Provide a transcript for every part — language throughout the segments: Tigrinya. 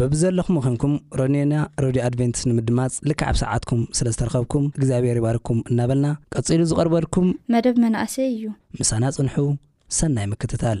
በብዘለኹሞ ዄንኩም ረንዮና ረድዮ ኣድቨንትስ ንምድማጽ ልክዕ ኣብ ሰዓትኩም ስለ ዝተረኸብኩም እግዚኣብሔር ይባርኩም እናበልና ቀጺሉ ዝቐርበልኩም መደብ መናእሰይ እዩ። ምሳና ጽንሑ ሰናይ ምክትታል።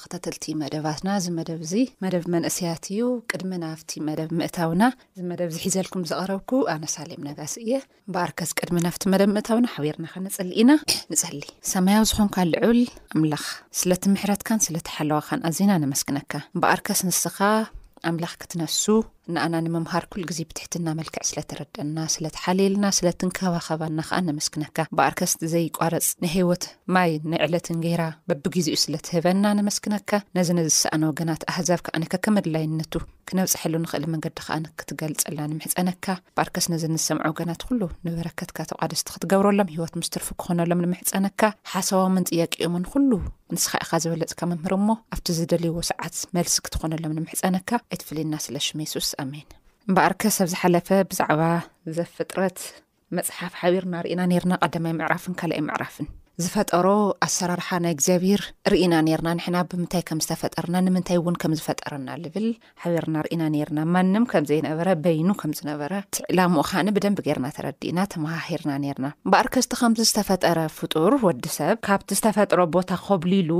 ተኸታተልቲ መደባትና እዚ መደብ እዚ መደብ መንእሰያት እዩ ቅድሚ ናብቲ መደብ ምእታውና እዚ መደብ ዝሒዘልኩም ዝቐረብኩ ኣነ ሳሌም ነጋሲ እየ በኣርከስ ቅድሚ ናብቲ መደብ ምእታውና ሓቢርና ከነጽሊ ኢና ንጸሊ ሰማያዊ ዝኾንካ ልዑል ኣምላኽ ስለቲ ምሕረትካን ስለቲ ሓለዋኻን ኣዚና ነመስግነካ በኣርከስ ንስኻ ኣምላኽ ክትነሱ ንኣና ንምምሃር ኩል ግዜ ብትሕትና መልክዕ ስለ ትርደና ስለ ትሓልየልና ስለ ትንከባኸባና ከኣ ነመስግነካ ብኣርከስት ዘይቋረጽ ናይ ሂወት ማይ ናይ ዕለት እንጌራ በብግዜኡ ስለ ትህበና ነመስግነካ ነዚ ንዝሰኣነ ወገናት ኣህዛብ ከኣ ከከም ኣድላይነቱ ክነብጸሐሉ ንኽእል መንገዲ ከኣ ንክትገልጸልና ንምሕጸነካ ብኣርከስ ነዚ ንዝሰምዖ ወገናት ኩሉ ንበረከትካ ተቋደስቲ ክትገብረሎም ሂወት ምስ ትርፉ ክኾነሎም ንምሕጸነካ ሓሳቦምን ጥያቄኦምን ኩሉ ንስኻ ኢኻ ዝበለጽካ መምህር እሞ ኣብቲ ዝደልይዎ ሰዓት መልሲ ክትኾነሎም ንምሕጸነካ ኣይትፍልየና ስለ ሽም የሱስ ኣሜን። እምበኣርከስ ኣብ ዝሓለፈ ብዛዕባ ዘፍጥረት መጽሓፍ ሓቢርና ርኢና ነርና ቀዳማይ ምዕራፍን ካልኣይ ምዕራፍን ዝፈጠሮ ኣሰራርሓ ናይ እግዚኣብሄር ርኢና ነርና ንሕና ብምንታይ ከም ዝተፈጠርና ንምንታይ እውን ከም ዝፈጠረና ልብል ሓቢርና ርኢና ነርና ማንም ከም ዘይነበረ በይኑ ከም ዝነበረ ትዕላምኡ ካነ ብደንብ ገርና ተረዲእና ተመሃሂርና ነርና እምበኣር ከስቲ ከምዚ ዝተፈጠረ ፍጡር ወዲ ሰብ ካብቲ ዝተፈጥሮ ቦታ ኮብሊሉ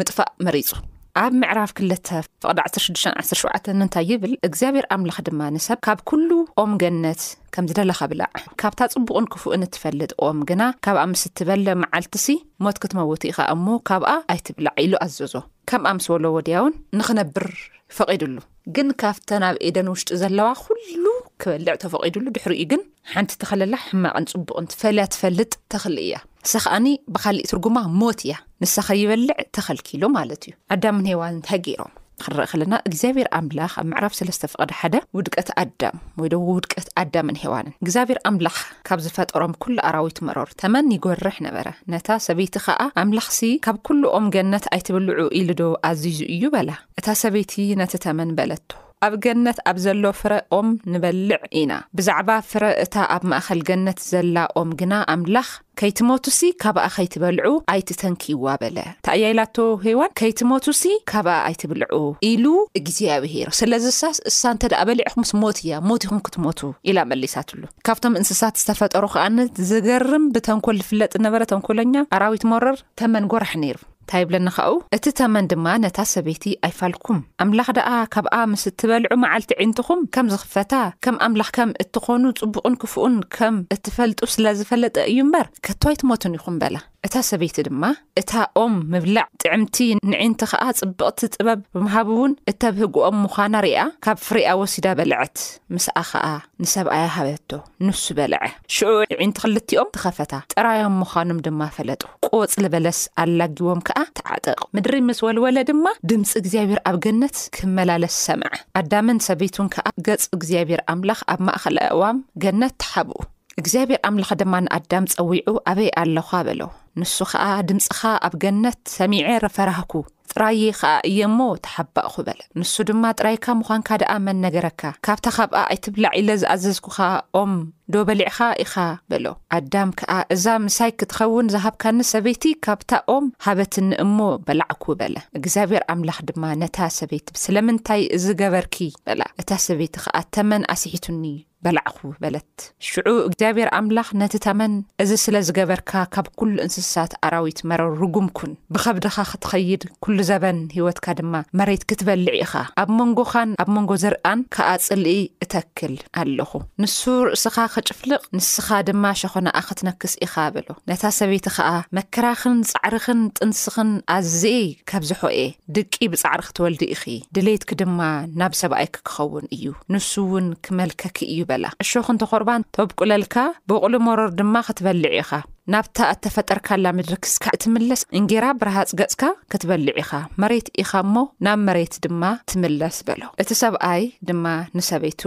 ምጥፋእ መሪፁ ኣብ ምዕራፍ ክልተ ፍቕዲ 1617 እንታይ ይብል እግዚኣብሔር ኣምላኽ ድማ ንሰብ ካብ ኩሉ ኦም ገነት ከም ዝደለኻ ብላዕ ካብታ ጽቡቕን ክፉእን እትፈልጥ ኦም ግና ካብኣ ምስ እትበለ መዓልትሲ ሞት ክትመውት ኢኻ እሞ ካብኣ ኣይትብላዕ ኢሉ ኣዘዞ ከም ኣምስበሎ ወድያውን ንኽነብር ፈቒዱሉ ግን ካብተን ኣብ ኤደን ውሽጢ ዘለዋ ኩሉ ክበልዕ ተፈቒዱሉ ድሕሪኡ ግን ሓንቲ ተኸለላ ሕማቕን ጽቡቕን ትፈልያ ትፈልጥ ተኽሊ እያ ሰኽኣኒ ብካሊእ ትርጉማ ሞት እያ ንሳ ከይበልዕ ተኸልኪሉ ማለት እዩ ኣዳምን ሄዋንን እንታይ ገይሮም ክንረኢ ከለና እግዚኣብሔር ኣምላኽ ኣብ ምዕራፍ ሰለስተ ፍቐደ ሓደ ውድቀት ኣዳም ወይ ዶ ውድቀት ኣዳምን ሄዋንን እግዚኣብሔር ኣምላኽ ካብ ዝፈጠሮም ኩሉ ኣራዊት መሮር ተመን ይጎርሕ ነበረ። ነታ ሰበይቲ ኸኣ፣ ኣምላኽሲ ካብ ኩሉ ኦም ገነት ኣይትብልዑ ኢሉዶ ኣዚዙ እዩ? በላ። እታ ሰበይቲ ነቲ ተመን በለቶ፣ ኣብ ገነት ኣብ ዘሎ ፍረ ኦም ንበልዕ ኢና፣ ብዛዕባ ፍረ እታ ኣብ ማእከል ገነት ዘላ ኦም ግና ኣምላኽ፣ ከይትሞቱሲ ካብኣ ኸይትበልዑ ኣይትተንክይዋ በለ። እንታይ እያ ኢላቶ ሄዋን? ከይትሞቱሲ ካብኣ ኣይትብልዑ ኢሉ እግዚኣብሄር፣ ስለዝሳስ እሳ እንተ ደኣ በሊዕኩምስ ሞት እያ፣ ሞት ኢኹም ክትሞቱ ኢላ መሊሳትሉ። ካብቶም እንስሳት ዝተፈጠሩ ከኣ ን ዝገርም ብተንኮል ዝፍለጥ ዝነበረ ተንኮለኛ ኣራዊት መረር ተመን ጎራሕ ነይሩ። ታይ ይብለኒ ከኣ እቲ ተመን ድማ ነታ ሰበይቲ ኣይፋልኩም ኣምላኽ ደኣ ካብኣ ምስ እትበልዑ መዓልቲ ዒንትኹም ከም ዝኽፈታ ከም ኣምላኽ ከም እትኾኑ ጽቡቕን ክፉእን ከም እትፈልጡ ስለ ዝፈለጠ እዩ እምበር ከቶ ኣይትሞቱን ኢኹም በላ። እታ ሰበይቲ ድማ እታ ኦም ምብላዕ ጥዕምቲ ንዒንቲ ኸኣ ጽብቕቲ ጥበብ ብምሃብውን እተብህግ ኦም ምዃና ርኣ ካብ ፍሬኣ ወሲዳ በልዐት ምስኣ ኸኣ ንሰብኣያ ሃበቶ ንሱ በልዐ ሽዑ እዒንቲ ክልቲኦም ተኸፈታ ጥራዮም ምዃኖም ድማ ፈለጡ ቆጽሊ በለስ ኣላጊቦም ከኣ ተዓጠቁ ምድሪ ምስ ወልወለ ድማ ድምጺ እግዚኣብሔር ኣብ ገነት ክመላለስ ሰምዐ ኣዳምን ሰበይቱን ከኣ ገጽ እግዚኣብሔር ኣምላኽ ኣብ ማእኸል ኣእዋም ገነት ተሓብኡ እግዚኣብሔር ኣምላኽ ድማ ንኣዳም ጸዊዑ ኣበይ ኣለዃ በሎ ንሱ ኸዓ ድምጽኻ ኣብ ገነት ሰሚዐ ረፈራህኩ ጥራይ ኸዓ እየ እሞ ተሓባእኹ በለ ንሱ ድማ ጥራይካ ምዃንካ ደኣ መን ነገረካ ካብታ ካብኣ ኣይትብላዕ ኢለ ዝኣዘዝኩኻ ኦም ዶ በሊዕኻ ኢኻ በሎ ኣዳም ከኣ እዛ ምሳይ ክትኸውን ዝሃብካኒ ሰበይቲ ካብታ ኦም ሃበትኒ እሞ በላዕኩ በለ እግዚኣብሔር ኣምላኽ ድማ ነታ ሰበይቲ ስለምንታይ እዚ ገበርኪ በላ እታ ሰበይቲ ኸዓ ተመን ኣስሒቱኒ በላዕኹ በለት። ሽዑ እግዚኣብሄር ኣምላኽ ነቲ ተመን፣ እዚ ስለ ዝገበርካ፣ ካብ ኵሉ እንስሳት ኣራዊት መረር ርጉም ኩን፣ ብኸብድኻ ኽትኸይድ፣ ኵሉ ዘበን ህይወትካ ድማ መሬት ክትበልዕ ኢኻ፣ ኣብ መንጎኻን ኣብ መንጎ ዘርእካን ከኣ ጽልኢ እተክል ኣሎኹ። ንሱ ርእስኻ ኽጭፍልቕ፣ ንስኻ ድማ ሸኾናኣ ኽትነክስ ኢኻ በሎ። ነታ ሰበይቲ ኸኣ፣ መከራኽን ጻዕርኽን ጥንስኽን ኣዝየ ከብዝሖ እየ። ድቂ ብጻዕሪ ክትወልዲ ኢኺ፣ ድሌትኪ ድማ ናብ ሰብኣይኪ ክኸውን እዩ፣ ንሱ እውን ክመልከኪ እዩ በላ። እሾኽን ተኾርባን ተብቁለልካ፣ ቦቕሊ መሮር ድማ ክትበልዕ ኢኻ። ናብታ እተፈጠርካላ ምድሪ ክስካዕ እትምለስ፣ እንጌራ ብረሃጽ ገጽካ ክትበልዕ ኢኻ፣ መሬት ኢኻ እሞ፣ ናብ መሬት ድማ ትምለስ በሎ። እቲ ሰብኣይ ድማ ንሰበይቱ፣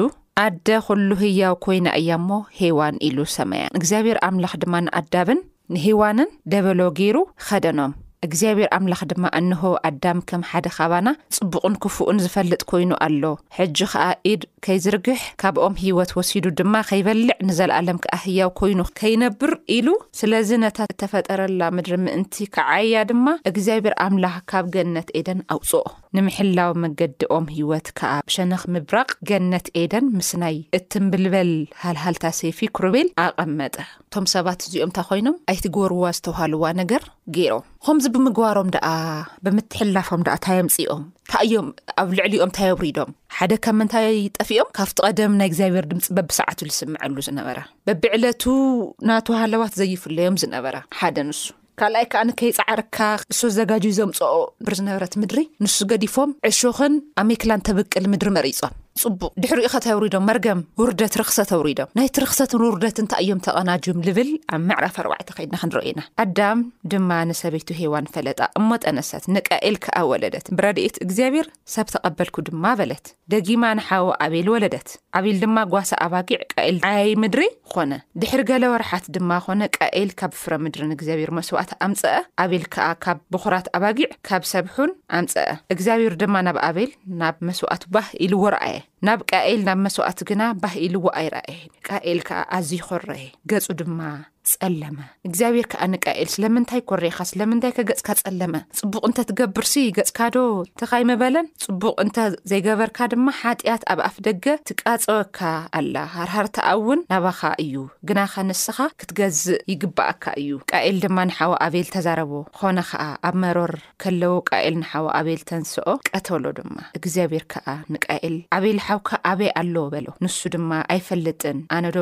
ኣደ ዅሉ ህያው ኰይና እያ እሞ፣ ሄዋን ኢሉ ሰመያ። እግዚኣብሄር ኣምላኽ ድማ ንኣዳምን ንሂዋንን ደበሎ ገይሩ ኸደኖም። እግዚኣብሄር ኣምላኽ ድማ እንሆ ኣዳም ከም ሓደ ኻባና ጽቡቕን ክፉእን ዝፈልጥ ኮይኑ ኣሎ፣ ሕጂ ኸኣ ኢድ ከይዝርግሕ ካብ ኦም ህይወት ወሲዱ ድማ ኸይበልዕ ንዘለኣለም ከኣ ህያው ኮይኑ ኸይነብር ኢሉ ስለዚ ነታ እተፈጠረላ ምድሪ ምእንቲ ክዓይያ ድማ እግዚኣብሄር ኣምላኽ ካብ ገነት ኤደን ኣውጽኦ። ንምሕላው መገዲ ኦም ህይወት ከኣ ብሸነኽ ምብራቕ ገነት ኤደን ምስናይ እትምብልበል ሃልሃልታ ሰይፊ ክሩቤል ኣቐመጠ። እቶም ሰባት እዚኦም እንታ ኮይኖም ኣይትግበርዋ ዝተውሃልዋ ነገር ገይሮም ከምዚ ብምግባሮም ደኣ ብምትሕላፎም ደኣ እንታይ ኣምፅኦም እንታይ እዮም ኣብ ልዕሊኦም እንታይ ኣብሪዶም ሓደ ካብ ምንታይ ጠፊኦም ካብቲ ቀደም ናይ እግዚኣብሔር ድምፂ በብሰዓቱ ዝስምዐሉ ዝነበረ በቢዕለቱ ናተሃለዋት ዘይፍለዮም ዝነበረ ሓደ ንሱ ካልኣይ ከኣ ከይጸዓርካ እሱ ኣዘጋጅዩ ዘምጽኦ ምድሪ ዝነበረት ምድሪ ንሱ ገዲፎም ዕሾኽን ኣሜክላን ተብቅል ምድሪ መሪጾም። ጽቡቅ ድሕሪኡ ከታይ ኣውሪዶም መርገም ውርደት ርክሰት ኣውሪዶም ናይቲ ርክሰትን ውርደት እንታይ እዮም ተቀናጅም ልብል ኣብ ምዕራፍ ኣርባዕተ ከይድና ክንሪኦ ኢና ኣዳም ድማ ንሰበይቱ ሄዋን ፈለጣ እሞ ጠነሰት ንቃኤል ከኣ ወለደት ብረድኤት እግዚኣብሔር ሰብ ተቀበልኩ ድማ በለት ደጊማ ንሓው ኣቤል ወለደት። ኣቤል ድማ ጓሳ ኣባጊዕ ቃኤል ዓያዪ ምድሪ ዀነ። ድሕሪ ገለ ወርሓት ድማ ዀነ፣ ቃኤል ካብ ፍረ ምድሪ ንእግዚኣብሄር መስዋእቲ ኣምጽአ፣ ኣቤል ከኣ ካብ በዅራት ኣባጊዕ፣ ካብ ሰብሑን ኣምጽአ። እግዚኣብሄር ድማ ናብ ኣቤል ናብ መስዋእቱ ባህ ኢልዎ ረኣየ፣ ናብ ቃኤል ናብ መስዋእቱ ግና ባህ ኢልዎ ኣይረኣየን። ቃኤል ከኣ ኣዝዩ ዀረየ፣ ገጹ ድማ ጸለመ። እግዚኣብሔር ከኣ ንቃኤል ስለምንታይ ኮሬኻ ስለምንታይ ከገጽካ ጸለመ ጽቡቕ እንተ ትገብርሲ ገጽካዶ ተኻይ ምበለን ጽቡቕ እንተ ዘይገበርካ ድማ ሓጢኣት ኣብ ኣፍ ደገ ትቃጸወካ ኣላ ሃርሃርታ እውን ናባኻ እዩ ግናኻ ንስኻ ክትገዝእ ይግባኣካ እዩ ቃኤል ድማ ንሓዋ ኣቤል ተዛረቦ ኾነ ኸኣ ኣብ መሮር ከለዉ ቃኤል ንሓው ኣቤል ተንሥኦ ቀተሎ ድማ። እግዚኣብሔር ከኣ ንቃኤል ኣቤል ሓውካ ኣበይ ኣሎ በሎ። ንሱ ድማ ኣይፈልጥን ኣነዶ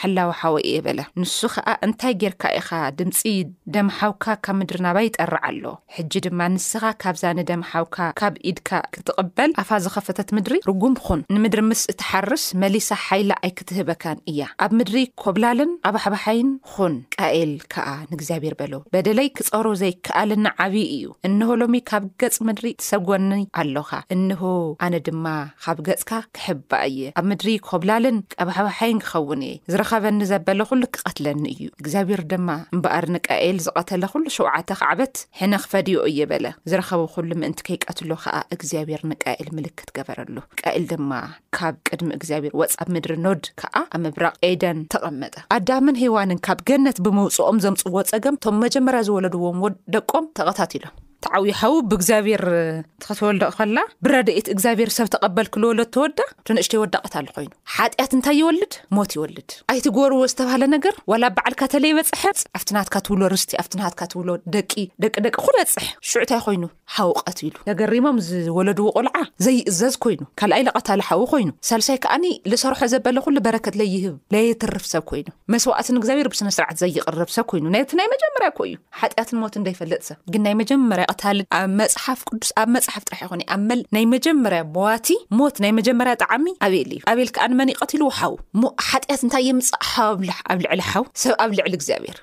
ሓላዊ ሓወይ እየ በለ። ንሱ ከኣ እንታይ ጌርካ ኢኻ ድምጺ ደም ሓውካ ካብ ምድሪ ናባይ ይጠርዕ ኣሎ። ሕጂ ድማ ንስኻ ካብዛ ንደም ሓውካ ካብ ኢድካ ክትቕበል ኣፋ ዝኸፈተት ምድሪ ርጉም ኹን። ንምድሪ ምስ እትሓርስ መሊሳ ሓይላ ኣይክትህበካን እያ። ኣብ ምድሪ ኮብላልን ኣባሕባሓይን ኹን፣ ቃኤል ከኣ ንእግዚኣብሄር በሎ፣ በደለይ ክጸሮ ዘይከኣለኒ ዓብዪ እዩ፣ እንሆ ሎሚ ካብ ገጽ ምድሪ ትሰጐኒ ኣሎኻ፣ እንሆ ኣነ ድማ ኻብ ገጽካ ክሕባእ እየ፣ ኣብ ምድሪ ኰብላልን ቀባሕባሓይን ክኸውን እየ፣ ዝረኸበኒ ዘበለ ዅሉ ክቐትለኒ እዩ። እግዚኣብሄር ድማ፣ እምበኣር ንቃኤል ዝቐተለ ዅሉ ሾብዓተ ኻዕበት ሕነ ኽፈድዮ እየ፣ በለ። ዝረኸቦ ዅሉ ምእንቲ ከይቀትሎ ኸኣ እግዚኣብሄር ንቃኤል ምልክት ገበረሉ፣ ቃኤል ድማ ካብ ቅድሚ እግዚኣብሔር ወጽ ኣብ ምድሪ ኖድ ከኣ ኣብ ምብራቕ ኤደን ተቐመጠ። ኣዳምን ሄዋንን ካብ ገነት ብምውጽኦም ዘምጽዎ ጸገም እቶም መጀመርያ ዝወለድዎም ወ ደቆም ተቐታቲሎም። ተዓውዩ ሓው ብእግዚኣብሔር ተኸተወልደ ኸላ ብረድኤት እግዚኣብሔር ሰብ ተቐበል ክልወለድ ተወዳ ትንእሽተይ ወዳቐት ኣሉ ኮይኑ ሓጢኣት እንታይ ይወልድ ሞት ይወልድ ኣይትግበርዎ ዝተባሃለ ነገር ዋላ በዓልካ ተለይ በጽሐ ኣብቲ ናትካ ትብሎ ርስቲ ኣብቲ ናትካ ትብሎ ደቂ ደቂ ደቂ ኩሉ በጽሕ ሽዑ እንታይ ኮይኑ ሓው ቐቲሉ ተገሪሞም ዝወለድዎ ቆልዓ ዘይእዘዝ ኮይኑ ካልኣይ ለቐታሊ ሓው ኮይኑ ሳልሳይ ከኣኒ ልሰርሖ ዘበለ ኩሉ በረከት ለይህብ ለየትርፍ ሰብ ኮይኑ መስዋእቲ ንእግዚኣብሔር ብስነስርዓት ዘይቕርብ ሰብ ኮይኑ ነቲ ናይ መጀመርያ እኮ እዩ ሓጢኣትን ሞት እንደይፈልጥ ሰብ ግን ናይ መጀመርያ ቐታሊ ኣብ መፅሓፍ ቅዱስ ኣብ መፅሓፍ ጥራሕ ይኾነ ኣብ መል ናይ መጀመርያ መዋቲ ሞት ናይ መጀመርያ ጣዓሚ ኣቤል እዩ ኣቤል ከኣ ንመን ይቐትልዎ ሓው ሞ ሓጢኣት እንታይ የምፅእ ሓው ኣብ ልዕሊ ሓው ሰብ ኣብ ልዕሊ እግዚኣብሔር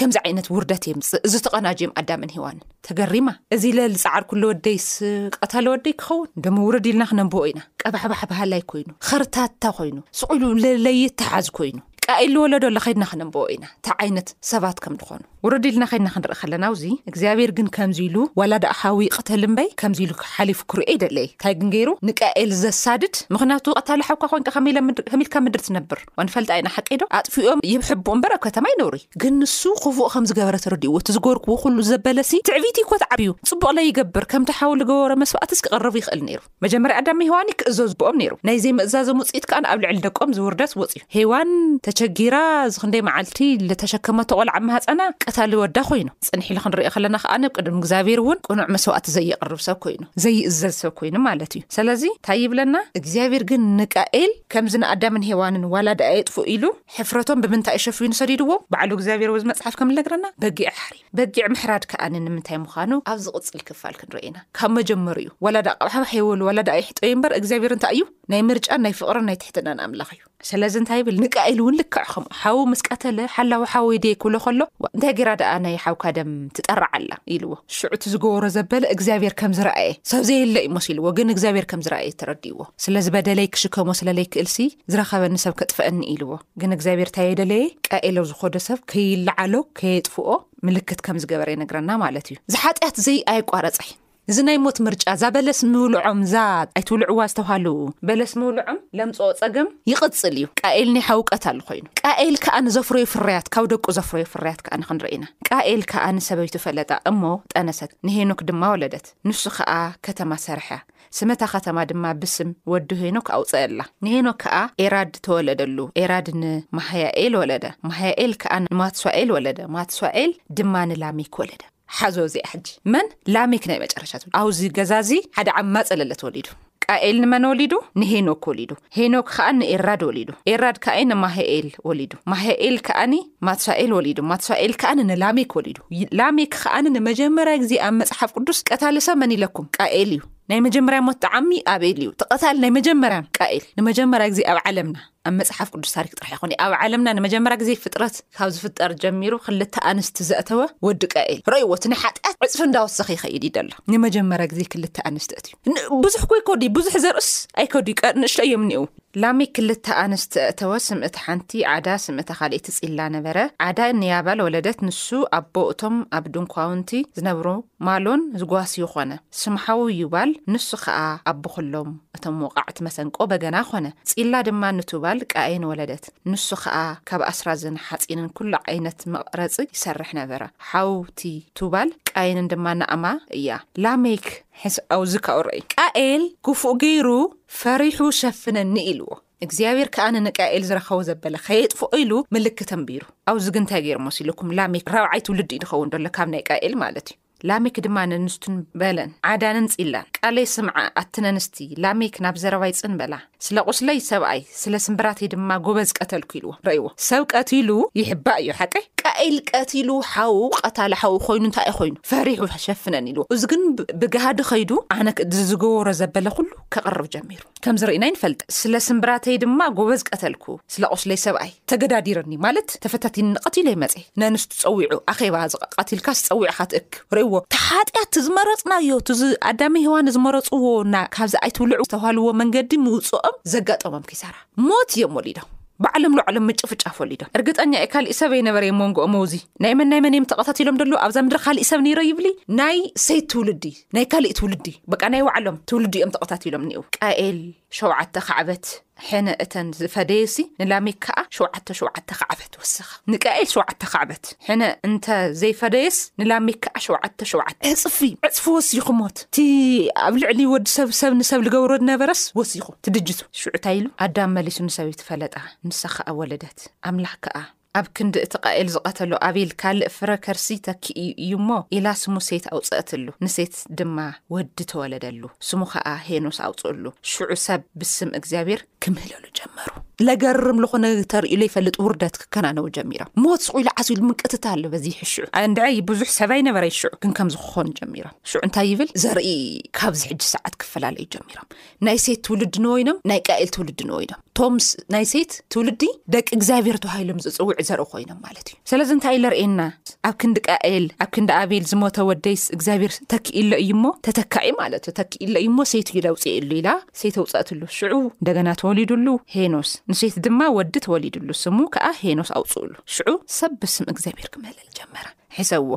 ከምዚ ዓይነት ውርደት የምፅእ እዚ ተቐናጅም ኣዳምን ሂዋንን ተገሪማ እዚ ኢለ ዝፃዓር ኩሉ ወደይስ ቀታሊ ወደይ ክኸውን ደሞ ውርድ ኢልና ክነንብኦ ኢና ቀባሕባሕ ባህላይ ኮይኑ ኸርታታ ኮይኑ ስቑኢሉ ለይተሓዝ ኮይኑ ቃኢል ዝወለዶ ለኸድና ክነንብኦ ኢና እንታይ ዓይነት ሰባት ከም ዝኾኑ ውርድ ኢልና ከድና ክንርኢ ከለና ውዚ እግዚኣብሔር ግን ከምዚ ኢሉ ዋላ ዳኣ ሓዊ ይቕተል እምበይ ከምዚ ኢሉ ሓሊፉ ክርኦ ይደለይ እንታይ ግን ገይሩ ንቃኤል ዘሳድድ ምክንያቱ ቐታሊ ሓውካ ኮንካ ከመይ ኢለ ከመይ ኢልካ ምድሪ ትነብር እሞ ንፈልጣ ኢና ሓቂ ዶ ኣጥፍኦም ይብሕቦ እምበር ኣብ ከተማ ይነብሩ ግን ንሱ ክፉእ ከም ዝገበረ ተረድእዎ እቲ ዝገርክዎ ኩሉ ዘበለሲ ትዕቢት ይኮ ተዓብዩ ጽቡቕ ለይገብር ከምቲ ሓው ልገበሮ መስዋእትስ ክቕርብ ይኽእል ነይሩ መጀመርያ ኣዳም ንሄዋን ክእዘዙ ብኦም ነይሩ ናይ ዘይምእዛዞም ውጽኢት ከኣ ኣብ ልዕሊ ደቆም ዝውርደት ወጽዩ ሄዋን ተቸጊራ ዝኽንደይ መዓልቲ ልተሸከመቶ ቆልዓ ማህጸና ቀታሊ ወዳ ኮይኑ ጽንሕ ኢሉ ክንሪኦ ከለና ከኣ ኣብ ቅድሚ እግዚኣብሔር እውን ቅኑዕ መስዋእቲ ዘየቕርብ ሰብ ኮይኑ ዘይእዘዝ ሰብ ኮይኑ ማለት እዩ ስለዚ እንታይ ይብለና እግዚኣብሔር ግን ንቃኤል ከምዚ ንኣዳምን ሄዋንን ዋላ ድኣ የጥፍኡ ኢሉ ሕፍረቶም ብምንታይ እዩ ሸፊኑ ሰዲድዎም? ባዕሉ እግዚኣብሔር ኣብዚ መጽሓፍ ከም ልነግረና በጊዕ ኣሕርዩ። በጊዕ ምሕራድ ከኣ ንምንታይ ምዃኑ ኣብ ዝቕጽል ክፋል ክንርእዮ ኢና። ካብ መጀመርዩ ዋላ ድኣ ቃብሕባሕ የበሉ ዋላ ድኣ ይሕጠዩ እምበር እግዚኣብሔር እንታይ እዩ? ናይ ምርጫን ናይ ፍቕርን ናይ ትሕትናን ኣምላኽ እዩ። ስለዚ እንታይ ይብል? ንቃኤል እውን ልክዕ ከምኡ ሓዉ ምስ ቀተለ ሓላዊ ሓወይ ድየ ክብሎ ከሎ ዋእ እንታይ ገይራ ድኣ ናይ ሓውካ ደም ትጠርዕ ኣላ? ኢልዎ። ሽዑ እቲ ዝገበሮ ዘበለ እግዚኣብሔር ከም ዝረኣየ ሰብ ዘየለ እዩ መሲልዎ ግን እግዚኣብሔር ከም ዝረኣየ ተረዲኡ። ኢልዎ ስለ ዝበደለይ ክሽከሞ ስለ ለይክእልሲ ዝረኸበኒ ሰብ ከጥፈአኒ ኢልዎ ግን እግዚኣብሔር ታይ የደለየ ቃኤሎ ዝኾዶ ሰብ ከይለዓሎ ከየጥፍኦ ምልክት ከም ዝገበረ ይነግረና ማለት እዩ ዝሓጢኣት ዘይ ኣየቋረፀይ እዚ ናይ ሞት ምርጫ እዛ በለስ ምብልዖም እዛ ኣይትውልዕዋ ዝተብሃሉ በለስ ምብልዖም ለምፅኦ ፀገም ይቕፅል እዩ ቃኤል ናይ ሓውቀት ኣሉ ኮይኑ ቃኤል ከዓ ንዘፍረዩ ፍርያት ካብ ደቁ ዘፍረዩ ፍርያት ከዓ ንክንርኢ ኢና ቃኤል ከዓ ንሰበይቱ ፈለጣ እሞ ጠነሰት ንሄኖክ ድማ ወለደት ንሱ ከዓ ከተማ ሰርሐያ ስም እታ ከተማ ድማ ብስም ወዱ ሄኖክ ኣውጸኣላ። ንሄኖክ ከኣ ኤራድ ተወለደሉ፣ ኤራድ ንማህያኤል ወለደ፣ ማህያኤል ከኣ ንማትሷኤል ወለደ፣ ማትሷኤል ድማ ንላሜክ ወለደ። ሓዞ እዚኣ ሕጂ መን ላሜክ ናይ መጨረሻ ትብል። ኣብዚ ገዛ እዚ ሓደ ዓማጽ ለለ ተወሊዱ። ቃኤል ንመን ወሊዱ? ንሄኖክ ወሊዱ። ሄኖክ ከኣ ንኤራድ ወሊዱ፣ ኤራድ ከኣ ንማሄኤል ወሊዱ፣ ማሄኤል ከኣ ማትሳኤል ወሊዱ፣ ማትሳኤል ከኣ ንላሜክ ወሊዱ፣ ላሜክ ከኣ ንመጀመርያ ግዜ ኣብ መጽሓፍ ቅዱስ ቀታሊ ሰብ መን ኢለኩም? ቃኤል እዩ። ናይ መጀመርያ ሞት ጠዓሚ ኣቤል እዩ። እቲ ቀታሊ ናይ መጀመርያ ቃኤል። ንመጀመርያ ግዜ ኣብ ዓለምና ኣብ መጽሓፍ ቅዱስ ታሪክ ጥራሕ ኣይኮነይ ኣብ ዓለምና ንመጀመርያ ግዜ ፍጥረት ካብ ዝፍጠር ጀሚሩ ክልተ ኣንስቲ ዘእተወ ወዲ ቀኤል ረይዎ እቲ ናይ ሓጢኣት ዕፅፊ እንዳወሰኺ ይኸይድ እዩ ደሎ ንመጀመርያ ግዜ ክልተ ኣንስቲ እትዩ ብዙሕ ኮይኮዲ ብዙሕ ዘርእስ ኣይከዲ ንእሽቶ እዮም እኒእው ላሚ ክልተ ኣንስቲ እተወ ስም እቲ ሓንቲ ዓዳ ስም እቲ ካልእቲ ጺላ ነበረ ዓዳ ንያባል ወለደት ንሱ ኣቦ እቶም ኣብ ድንኳውንቲ ዝነብሩ ማሎን ዝጓስዩ ኾነ ስም ሓዉ ዩባል ንሱ ኸኣ ኣቦ ኹሎም እቶም ወቓዕቲ መሰንቆ በገና ኾነ ጺላ ድማ ንቱባል ቃኤን ወለደት ንሱ ከኣ ካብ ኣስራዝን ሓጺንን ኩሉ ዓይነት መቕረጺ ይሰርሕ ነበረ። ሓውቲ ቱባል፣ ቃይንን ድማ ናእማ እያ። ላሜክ። ሕዚ ኣውዚ ካኡ ረእይ። ቃኤል ኩፉእ ገይሩ ፈሪሑ ሸፍነኒ ኢልዎ። እግዚኣብሔር ከኣ ንቃኤል ዝረከቦ ዘበለ ከየጥፍኦ ኢሉ ምልክት ኣንቢሩ። ኣውዚ ግን እንታይ ገይሩ መሲሉኩም? ላሜክ ራብዓይ ትውልዲ እዩ ድኸውን ደሎ ካብ ናይ ቃኤል ማለት እዩ። ላሜክ ድማ ነንስቱን በለን፣ ዓዳንን ጺላን፣ ቃለይ ስምዓ፣ ኣቲ ነንስቲ፣ ላሜክ ናብ ዘረባይ ጽን በላ፣ ስለ ቁስለይ ሰብኣይ፣ ስለ ስምብራተይ ድማ ጎበዝ ቀተልኩ ኢልዎ። ረእይዎ። ሰብ ቀቲሉ ይሕባእ እዩ፣ ሓቀይ? ቃኤል ቀቲሉ ሓዉ ቀታሊ ሓዉ ኮይኑ እንታይ እዩ ኮይኑ? ፈሪሑ ሸፍነኒ ኢልዎ። እዚ ግን ብጋህዲ ከይዱ ኣነ ዝገበሮ ዘበለ ኩሉ ከቕርብ ጀሚሩ። ከም ዝርእናይ ንፈልጥ ስለ ስምብራተይ ድማ ጎበዝ ቀተልኩ ስለ ቁስለይ ሰብኣይ ተገዳዲርኒ ማለት ተፈታቲኒ ንቐትሉ ይ መፀ ነንስቱ ፀዊዑ ኣኼባ ዝቐትልካ ዝፀዊዕካ ትእክ ርእዎ ተሓጢኣት ዝመረፅናዮ ቲ ኣዳሚ ሄዋን ዝመረፅዎ ና ካብዚ ኣይትውልዑ ዝተባሃልዎ መንገዲ ምውፅኦም ዘጋጠሞም ክይሰራ ሞት እዮም ወሊዶም ባዕሎም ንባዕሎም ምጭፍጫፍ ወሊዶም እርግጠኛ ዩ ካሊእ ሰብ ኣይነበረ የ መንጎኦ መውዚ ናይ መናይ መን ዮም ተቐታትሎም ደለዉ ኣብዛ ምድሪ ካሊእ ሰብ ነይሮ ይብሊ ናይ ሰይት ትውልዲ ናይ ካሊእ ትውልዲ በቃ ናይ ባዕሎም ትውልዲ እዮም ተቐታቲሎም እኒኤው ቃኤል ሸውዓተ ካዕበት ሕነ እተን ዝፈደዩሲ ንላሜክ ከዓ ሸውዓተ ሸውዓተ ካዕበት ወስኽ ንቃኤል ሸውዓተ ካዕበት ሕነ እንተ ዘይፈደየስ ንላሜክ ከዓ ሸውዓተ ሸውዓተ ዕፅፊ ዕፅፊ ወሲኹ ሞት እቲ ኣብ ልዕሊ ወዲ ሰብ ሰብ ንሰብ ዝገብሮ ዝነበረስ ወሲኹ ትድጅቱ ሽዑ እንታይ ኢሉ ኣዳም መሊሱ ንሰበይቲ ፈለጣ ንሳ ከዓ ወለደት ኣምላኽ ከዓ ኣብ ክንዲ እቲ ቃኤል ዝቐተሎ ኣቤል ካልእ ፍረ ከርሲ ተኪኡ እዩ እሞ ኢላ ስሙ ሴት ኣውጸእትሉ፣ ንሴት ድማ ወዲ ተወለደሉ፣ ስሙ ኸኣ ሄኖስ ኣውጽእሉ፣ ሽዑ ሰብ ብስም እግዚኣብሔር ኪምህለሉ ጀመሩ። ለገርም ልኹነ ተርእዩ ለይፈልጥ ውርደት ክከናነቡ ጀሚሮም፣ ሞት ስቕ ኢሉ ዓስ ኢሉ ምንቅትታል በዚሑ፣ ሽዑ ኣንድዐይ ብዙሕ ሰብ ኣይነበረይ፣ ሽዑ ግን ከምዚ ክኾኑ ጀሚሮም፣ ሽዑ እንታይ ይብል ዘርኢ ካብዚ ሕጂ ሰዓት ክፈላለዩ ጀሚሮም፣ ናይ ሴት ትውልዲ ንወይኖም ናይ ቃኤል ትውልዲ ንወይኖም ቶም ናይ ሴት ትውልዲ ደቂ እግዚኣብሔር ተባሂሎም ዝፅውዕ ዘር ኮይኖም ማለት እዩ ስለዚ እንታይ ለርእና ኣብ ክንዲ ቃኤል ኣብ ክንዲ ኣቤል ዝሞተ ወደይስ እግዚኣብሔር ተኪኢሎ እዩ ሞ ተተካኢ ማለት እዩ ተኪኢሎ እዩ ሞ ሴት እዩ ለውፅእሉ ኢላ ሴት ኣውፅእትሉ ሽዑ እንደገና ተወሊዱሉ ሄኖስ ንሴት ድማ ወዲ ተወሊዱሉ ስሙ ከዓ ሄኖስ ኣውፅእሉ ሽዑ ሰብ ብስም እግዚኣብሔር ክመለል ጀመራ ሕሰዎ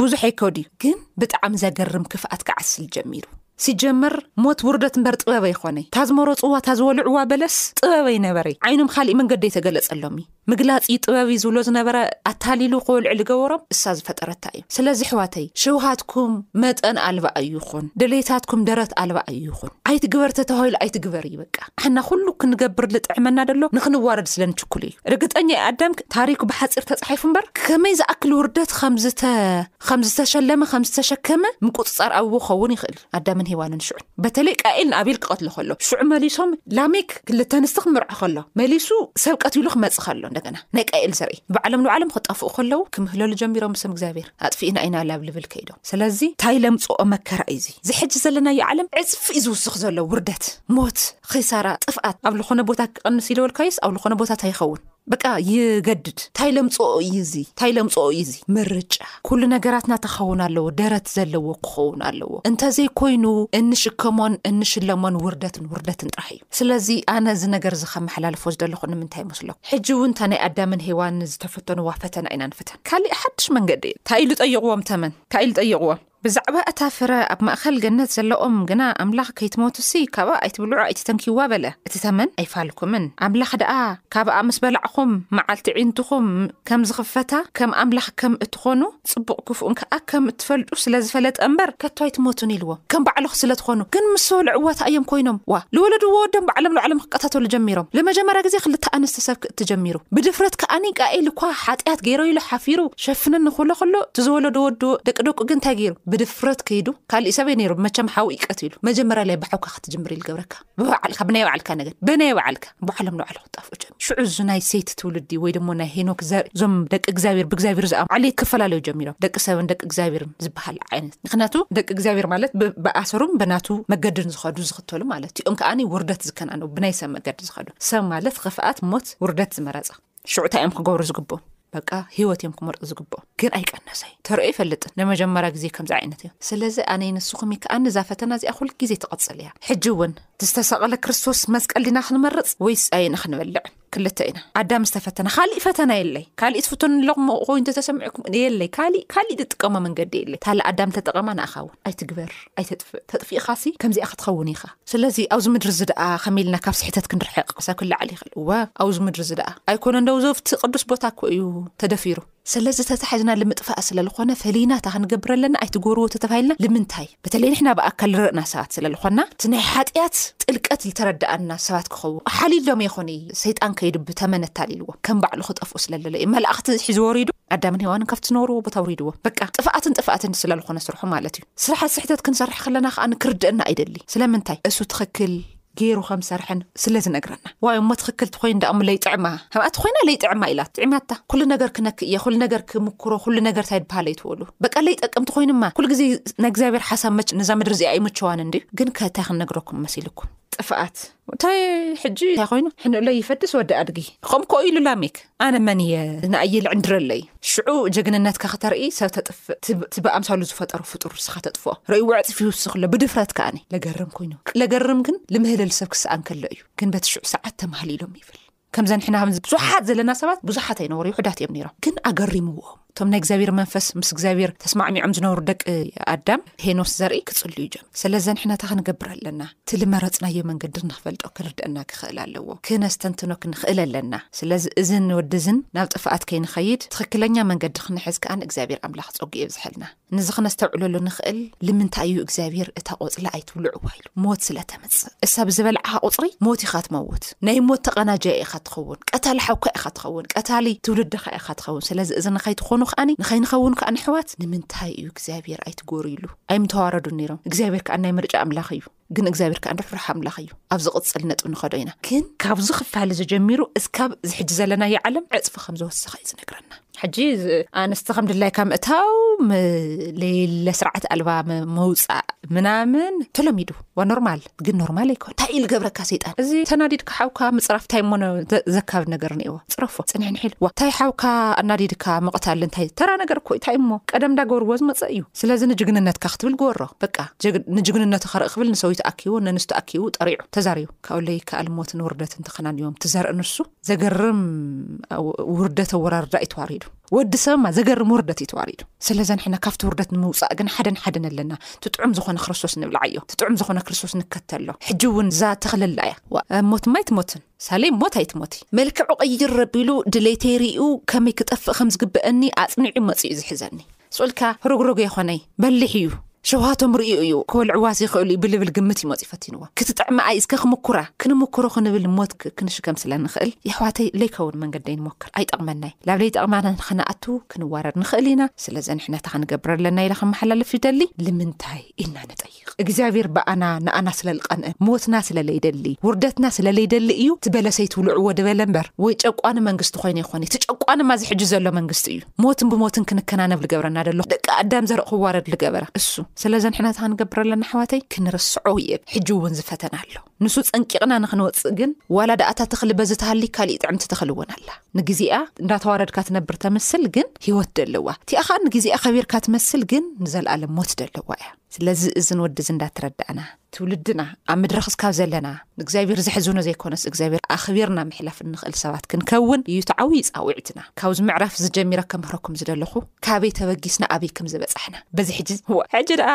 ብዙሕ ኣይከዱ ግን ብጣዕሚ ዘገርም ክፍኣት ክዓስል ጀሚሩ ሲጀመር ሞት ውርደት እምበር ጥበብ ኣይኾነይ ታዝመሮጽዋ ታዝወልዕዋ በለስ ጥበብ ኣይነበረይ ዓይኖም ኻሊእ መንገዲ ኣይተገለጸሎም እዪ ምግላጽ እዪ ጥበብ እዪ ዝብሎ ዝነበረ ኣታሊሉ ክወልዑ ልገበሮም እሳ ዝፈጠረታ እዪ ስለዚ ኣሕዋተይ ሽውሃትኩም መጠን ኣልባ ኣይኹን ድሌታትኩም ደረት ኣልባ ኣይኹን ኣይትግበር ተተባሂሉ ኣይትግበር እዪ በቃ ኣሕና ኩሉ ክንገብር ልጥዕመና ደሎ ንኽንዋረድ ስለ ንችኩል እዪ ርግጠኛ እዪ ኣዳም ታሪኩ ብሓጺር ተጻሒፉ እምበር ከመይ ዝኣክል ውርደት ኸምዝተ ኸም ዝተሸለመ ኸም ዝተሸከመ ምቁፅፃር ኣብዎ ክኸውን ይኽእል ኣዳምን ሂዋንን ሽዑን በተለይ ቃኤል ንኣቤል ክቐትሎ ከሎ ሽዑ መሊሶም ላሜክ ክልተ ኣንስቲ ክምርዖ ከሎ መሊሱ ሰብ ቀትሉ ክመፅ ከሎ እንደገና ናይ ቃኤል ዘርኢ ብዓለም ንባዕሎም ክጠፍኡ ከለዉ ክምህለሉ ጀሚሮም ብስም እግዚኣብሔር ኣጥፊእና ኢና ላብ ልብል ከይዶም ስለዚ እንታይ ለምፅኦ መከራ እዩ እዚ ዝሕጂ ዘለናዮ ዓለም ዕፅፊ እዩ ዝውስኽ ዘሎ ውርደት ሞት ኺሳራ ጥፍኣት ኣብ ዝኾነ ቦታ ክቐንስ ኢለወልካዩስ ኣብ ዝኾነ ቦታ እንታይ ይኸውን በቃ ይገድድ ታይ ለምፅኦ እዩ እዚ ታይ ለምፅኦ እዩ እዚ ምርጫ ኩሉ ነገራትና ተኸውን ኣለዎ ደረት ዘለዎ ክኸውን ኣለዎ እንተዘይ ኮይኑ እንሽከሞን እንሽለሞን ውርደትን ውርደትን ጥራሕ እዩ ስለዚ ኣነ እዚ ነገር እዚ ከመሓላልፎ ዝደለኹ ንምንታይ ይመስለኩ ሕጂ እውን እታ ናይ ኣዳምን ሄዋን ዝተፈተንዋ ፈተና ኢና ንፍተን ካሊእ ሓድሽ መንገዲ እዩ እንታይ ኢሉ ጠይቕዎም ተመን እንታይ ኢሉ ጠይቕዎም ብዛዕባ እታ ፍረ ኣብ ማእከል ገነት ዘላ ኦም ግና፣ ኣምላኽ፣ ከይትሞቱሲ ካብኣ ኣይትብልዑ ኣይትተንክይዋ በለ። እቲ ተመን ኣይፋልኩምን። ኣምላኽ ደኣ፣ ካብኣ ምስ በላዕኹም፣ መዓልቲ ኣዒንትኹም ከም ዝኽፈታ፣ ከም ኣምላኽ ከም እትዀኑ፣ ጽቡቕ ክፉእን ከኣ ከም እትፈልጡ ስለ ዝፈለጠ እምበር፣ ከቶ ኣይትሞቱን ኢልዎም፣ ከም ባዕልኹ ስለ ትዀኑ። ግን ምስ ዝበልዑ ዕዉታት ኣዮም ኰይኖም። ዋእ! ዝወለድዎ ወዶም ባዕሎም ንባዕሎም ክቀታተሉ ጀሚሮም። ልመጀመርያ ግዜ ክልተ ኣንስቲ ሰብ ክእቲ ጀሚሩ። ብድፍረት ከኣኒ ቃኤል እኳ ሓጥያት ገይረ ኢሉ ሓፊሩ። ሸፍነኒ ክብሎ ከሎ እቲ ዝወለዶ ወዱ ደቂ ደቁ ግን እንታይ ገይሩ ብድፍረት ከይዱ ካሊእ ሰበይ ነይሩ መቸም ሓው እዩ ቀቲሉ መጀመርያ ላይ ብሓውካ ክትጅምር ኢሉ ገብረካ ብባዕልካ ብናይ ባዕልካ ነገር ብናይ ባዕልካ ባዕሎም ንባዕሎም ክጣፍኡ ጀሚሩ ሽዑ እዚ ናይ ሰይቲ ትውልዲ ወይ ደሞ ናይ ሄኖክ ዘርኢ እዞም ደቂ እግዚኣብሔር ብእግዚኣብሔር ዝኣም ዓሊ ክፈላለዩ ጀሚሮም ደቂ ሰብን ደቂ እግዚኣብሔርን ዝበሃል ዓይነት ምክንያቱ ደቂ እግዚኣብሔር ማለት ብኣሰሩም ብናቱ መገድን ዝኸዱ ዝኽተሉ ማለት እኦም ከዓኒ ውርደት ዝከናነቡ ብናይ ሰብ መገዲ ዝኸዱ ሰብ ማለት ኽፍኣት ሞት ውርደት ዝመረፀ ሽዑ እንታይ እዮም ክገብሩ ዝግብኦም በቃ ሂወት እዮም ክመርጡ ዝግብኦም ግን ኣይቀነሰዩ ተረኦ ይፈልጥን ንመጀመርያ ግዜ ከምዚ ዓይነት እዮም ስለዚ ኣነ ንስኹም ይከኣ ንዛ ፈተና እዚኣ ኩል ግዜ ትቐፅል እያ ሕጂ እውን ዝተሰቐለ ክርስቶስ መስቀል ዲና ክንመርፅ ወይስ ኣይነ ክንበልዕ ክልተ ኢና ኣዳም ዝተፈተና ካሊእ ፈተና የለይ ካሊእ ትፍትኑ ኣለኹም ኮይኑ ተሰሚዕኩም የለይ ካሊእ ካሊእ ዝጥቀሞ መንገዲ የለይ ታል ኣዳም ተጠቐማ ንኣኻ እውን ኣይትግበር ኣይተጥፍእ ተጥፊእኻሲ ከምዚኣ ክትኸውን ኢኻ ስለዚ ኣብዚ ምድሪ እዚ ደኣ ከመይ ኢልና ካብ ስሕተት ክንርሕቕ ክሳብ ክለዓል ይኽእል እወ ኣብዚ ምድሪ እዚ ደኣ ኣይኮነ እንደው ዘፍቲ ቅዱስ ቦታ እኮ እዩ ተደፊሩ ስለዚ ተታሒዝና ልምጥፋእ ስለዝኾነ ፈለይና እታ ክንገብር ኣለና ኣይትገብርዎ ተተባሂልና ልምንታይ በተለይ ንሕና ብኣካል ዝረእና ሰባት ስለዝኾና እቲ ናይ ሓጢኣት ጥልቀት ዝተረዳኣና ሰባት ክኸው ሓሊሎም ይኾነ ሰይጣን ከይዱ ብተመነ ኣታሊልዎ ከም ባዕሉ ክጠፍኡ ስለለለ እዩ መላእኽቲ ሒዝዎ ሪዱ ኣዳምን ሂዋንን ካብቲ ዝነበርዎ ቦታ ውሪድዎ በቃ ጥፍኣትን ጥፍኣትን ስለዝኾነ ስርሑ ማለት እዩ ስርሓት ስሕተት ክንሰርሕ ከለና ከኣ ንክርደእና ኣይደሊ ስለምንታይ እሱ ትክክል ገይሩ ከም ሰርሐን ስለ ዝነግረና ዋይ እሞ ትክክል ትኮይን ዳእሞ ለይጥዕማ ከምኣ ትኮይና ለይጥዕማ ኢላ ጥዕማታ ኩሉ ነገር ክነክ እየ ኩሉ ነገር ክምክሮ ኩሉ ነገር ታይ ድበሃል ኣይትበሉ በቃ ለይጠቅም ትኮይንማ ኩሉ ግዜ ናይ እግዚኣብሔር ሓሳብ መች ነዛ ምድሪ እዚኣ ኣይምቸዋን እንዲ ግን ከ ታይ ክንነግረኩም መሲልኩም ጥፍኣት እንታይ ሕጂ እንታይ ኮይኑ ሕንኡለይ ይፈድስ ወዲ ኣድጊ። ኸምኡ ኮ ኢሉ ላሜክ ኣነ መን እየ ንኣየ ልዕንድረለይ ሽዑ ጀግንነትካ ከተርኢ ሰብ ተጥፍእ ትብ ብኣምሳሉ ዝፈጠሮ ፍጡር ንስኻ ተጥፍኦ ረእይዎ ዕፅፍ ይውስኽ ኣሎ ብድፍረት ከኣኒ ለገርም ኮይኑ ለገርም ግን ልምህለል ሰብ ክስኣን ከሎ እዩ ግን በቲ ሽዑ ሰዓት ተማህሊሎም ይብል ከምዘ ንሕና ብዙሓት ዘለና ሰባት ብዙሓት ኣይነበሩ ውሕዳት እዮም ነሮም ግን ኣገሪምዎም እቶም ናይ እግዚኣብሔር መንፈስ ምስ እግዚኣብሔር ተስማዕሚዖም ዝነብሩ ደቂ ኣዳም ሄኖስ ዘርኢ ክፅሉ እዩ ጀም ስለዘ ንሕናታ ክንገብር ኣለና ትልመረፅናዮ መንገዲ ንክፈልጦ ክንርድአና ክኽእል ኣለዎ ክነስተንትኖ ክንኽእል ኣለና ስለዚ እዚ ንወዲዝን ናብ ጥፋኣት ከይንኸይድ ትኽክለኛ መንገዲ ክንሕዝ ከኣ እግዚኣብሔር ኣምላኽ ፀጉ የብዝሐልና ንዚ ክነስተውዕለሉ ንኽእል ልምንታይ እዩ እግዚኣብሄር እታ ቆፅሊ ኣይትብልዕዋ ኢሉ ሞት ስለ ተምፅእ እሳ ብዝበልዕኻ ቁፅሪ ሞት ኢኻ ትመውት ናይ ሞት ተቐናጃየ ኢኻ ትኸውን ቀታሊ ሓውካ ኢኻ ትኸውን ቀታሊ ትውልድኻ ኢኻ ትኸውን ስለዚ እዚ ንኸይትኾኑ ከዓኒ ንኸይንኸውን ከዓኒ ኣሕዋት ንምንታይ እዩ እግዚኣብሄር ኣይትጎርይሉ ኣይምተዋረዱን ነይሮም እግዚኣብሄር ከዓ ናይ ምርጫ ኣምላኽ እዩ ግን እግዚኣብሔር ከ ርሕሩሕ ኣምላኽ እዩ ኣብ ዝቕፅል ነጥ ንኸዶ ኢና ግን ካብዚ ክፋሊ ዝጀሚሩ እስካብ ዝሕጂ ዘለና ይዓለም ዕፅፊ ከም ዝወሰኸ እዩ ዝነግረና ሕጂ ኣንስቲ ከም ድላይካ ምእታው ለለ ስርዓት ኣልባ መውፃእ ምናምን ተለሚዱ ኖርማል ግን ኖርማል ኣይኮ እንታይ ዩ ዝገብረካ ሰይጣን እዚ ተናዲድካ ሓውካ ምፅራፍ ንታይ ሞ ዘካብ ነገር ኒዎ ፅረፎ ፅንሕንሒል ታይ ሓውካ ኣናዲድካ ምቕታል ንታይ ተራ ነገር ኮይ ንታይ ሞ ቀደም ዳገበርዎ ዝመፀእ እዩ ስለዚ ንጅግንነትካ ክትብል ግበሮ በቃ ጀግ ንጅግንነቱ ከርኢ ክብል ንሰዊት ኣኪቡ ነንስቱ ኣኪቡ ጠሪዑ ተዛሪቡ ካብኡ ለይከኣል ሞትን ውርደትን ተከናኒቦም ትዘርኢ ንሱ ዘገርም ውርደት ኣወራርዳ እዩ ተዋሪዱ ወዲ ሰብማ ዘገርም ውርደት እዩ ተዋሪዱ ስለዘን ሕነ ካብቲ ውርደት ንምውፃእ ግን ሓደን ሓደን ኣለና ትጥዑም ዝኾነ ክርስቶስ ንብልዓዮ ትጥዑም ዝኾነ ክርስቶስ ንከተሎ ሕጂ እውን እዛ ተክለላ እያ ሞት ማይ ትሞትን ሳሌ ሞት ኣይትሞቲ መልክዑ ቀይር ረቢሉ ድሌተይ ርኡ ከመይ ክጠፍእ ከም ዝግበአኒ ኣፅኒዑ መፂኡ ዝሕዘኒ ጹልካ ርግሩግ የኾነይ በሊሕ እዩ ሸውሃቶም ርእዩ እዩ ክበልዕዋስ ይኽእሉ እዩ ብልብል ግምት እዩ መጽዩ ፈቲንዎ ክትጥዕሚ ኣይ እስከ ክምኩራ ክንምኩሩ ክንብል ሞትክ ክንሽከም ስለ ንኽእል የሕዋተይ ለይከውን መንገደይ ንሞክር ኣይጠቕመናይ ላብ ለይጠቕማና ንኸነኣቱ ክንዋረድ ንኽእል ኢና ስለዚ ንሕነታ ክንገብር ኣለና ኢለ ከመሓላልፍ ይደሊ ልምንታይ ኢልና ንጠይቅ። እግዚኣብሔር ብኣና ንኣና ስለ ልቀንእ ሞትና ስለ ለይደሊ ውርደትና ስለ ለይደሊ እዩ እቲ በለሰይ ትብልዕዎ ድበለ እምበር ወይ ጨቋኒ መንግስቲ ኮይነ ይኮነ እቲ ጨቋንማ እዚ ሕጂ ዘሎ መንግስቲ እዩ ሞትን ብሞትን ክንከናነብ ልገብረና ደሎ ደቂ ኣዳም ዘርእ ክዋረድ ልገበረ እሱ ስለዚ ንሕና እታ ክንገብር ኣለና ኣሕዋተይ ክንርስዖ እየ ሕጂ እውን ዝፈተና ኣሎ ንሱ ፀንቂቕና ንክንወፅእ ግን ዋላ ዳኣታ ተኽሊ በዚ ተሃሊ ካሊእ ጥዕምቲ ተኽሊ እውን ኣላ ንግዜኣ እንዳተዋረድካ ትነብር ተምስል ግን ሂወት ደለዋ እቲኣ ከዓ ንግዜኣ ከቢርካ ትመስል ግን ንዘለኣለም ሞት ደለዋ እያ ስለዚ እዝን ወድዚ እንዳተረዳእና ትውልድና ኣብ ምድረኽ ስካብ ዘለና ንእግዚኣብሔር ዘሕዝኖ ዘይኮነስ እግዚኣብሔር ኣኽቢርና ምሕላፍ እንኽእል ሰባት ክንከውን እዩ ተዓውዪ ጻውዒትና ካብዚ ምዕራፍ ዝጀሚረ ከምህረኩም ዝደለኹ ካበይ ተበጊስና ኣበይ ከም ዝበጻሕና በዚ ሕጂ ዋ ሕጂ ደኣ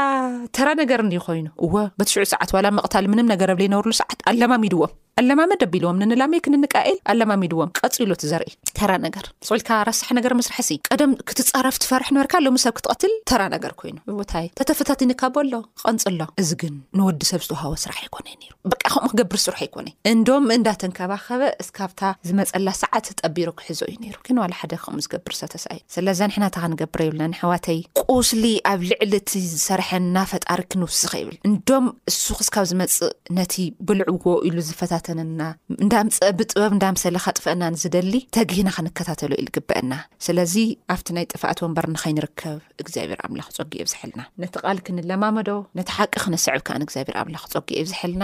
ተራ ነገር እንዲ ኮይኑ እወ በቲ ሽዑ ሰዓት ዋላ ምቕታል ምንም ነገር ኣብ ዘይነበርሉ ሰዓት ኣለማሚድዎም ኣለማመድ ኣቢልዎም ንንላሜክ ንንቃኤል ኣለማሚድዎም ቀጺሉ እቲ ዘርኢ ተራ ነገር ጾልካ ረሳሕ ነገር ምስርሕሲ ቀደም ክትጻረፍ ትፈርሕ ነበርካ ሎሚ ሰብ ክትቐትል ተራ ነገር ኮይኑ እውታይ ተተፈታቲንካ ቦሎ ቐንጽሎ እዚ ግን ንወዲ ሰብ ዝተውሃወ ስራሕ ኣይኮነ ነይሩ በቃ ከምኡ ክገብር ስራሕ ኣይኮነ እንዶም እንዳተንከባኸበ እስካብታ ዝመጸላ ሰዓት ጠቢሩ ክሕዞ እዩ ነይሩ ግን ዋላ ሓደ ከምኡ ዝገብር ሰተሳይ ስለዛ ንሕና እታ ክንገብር የብልናን ኣሕዋተይ። ቁስሊ ኣብ ልዕሊ እቲ ዝሰርሐና ፈጣሪ ክንውስኽ የብልና እንዶም እሱ ክስካብ ዝመጽእ ነቲ ብልዕዎ ኢሉ ዝፈታተነና እንዳምጸ ብጥበብ እንዳምሰለ ከጥፈአና ንዝደሊ ተጊህና ክንከታተሎ ኢልግበአና ስለዚ ኣብቲ ናይ ጥፋኣት ወንበር ንኸይንርከብ እግዚኣብሔር ኣምላኽ ጾጊ የብዝሐልና ነቲ ቃል ክንለማመዶ ነቲ ሓቂ ክነስዕብ ከኣ ንእግዚኣብሔር ኣምላኽ ጾጊ የብዝሐልና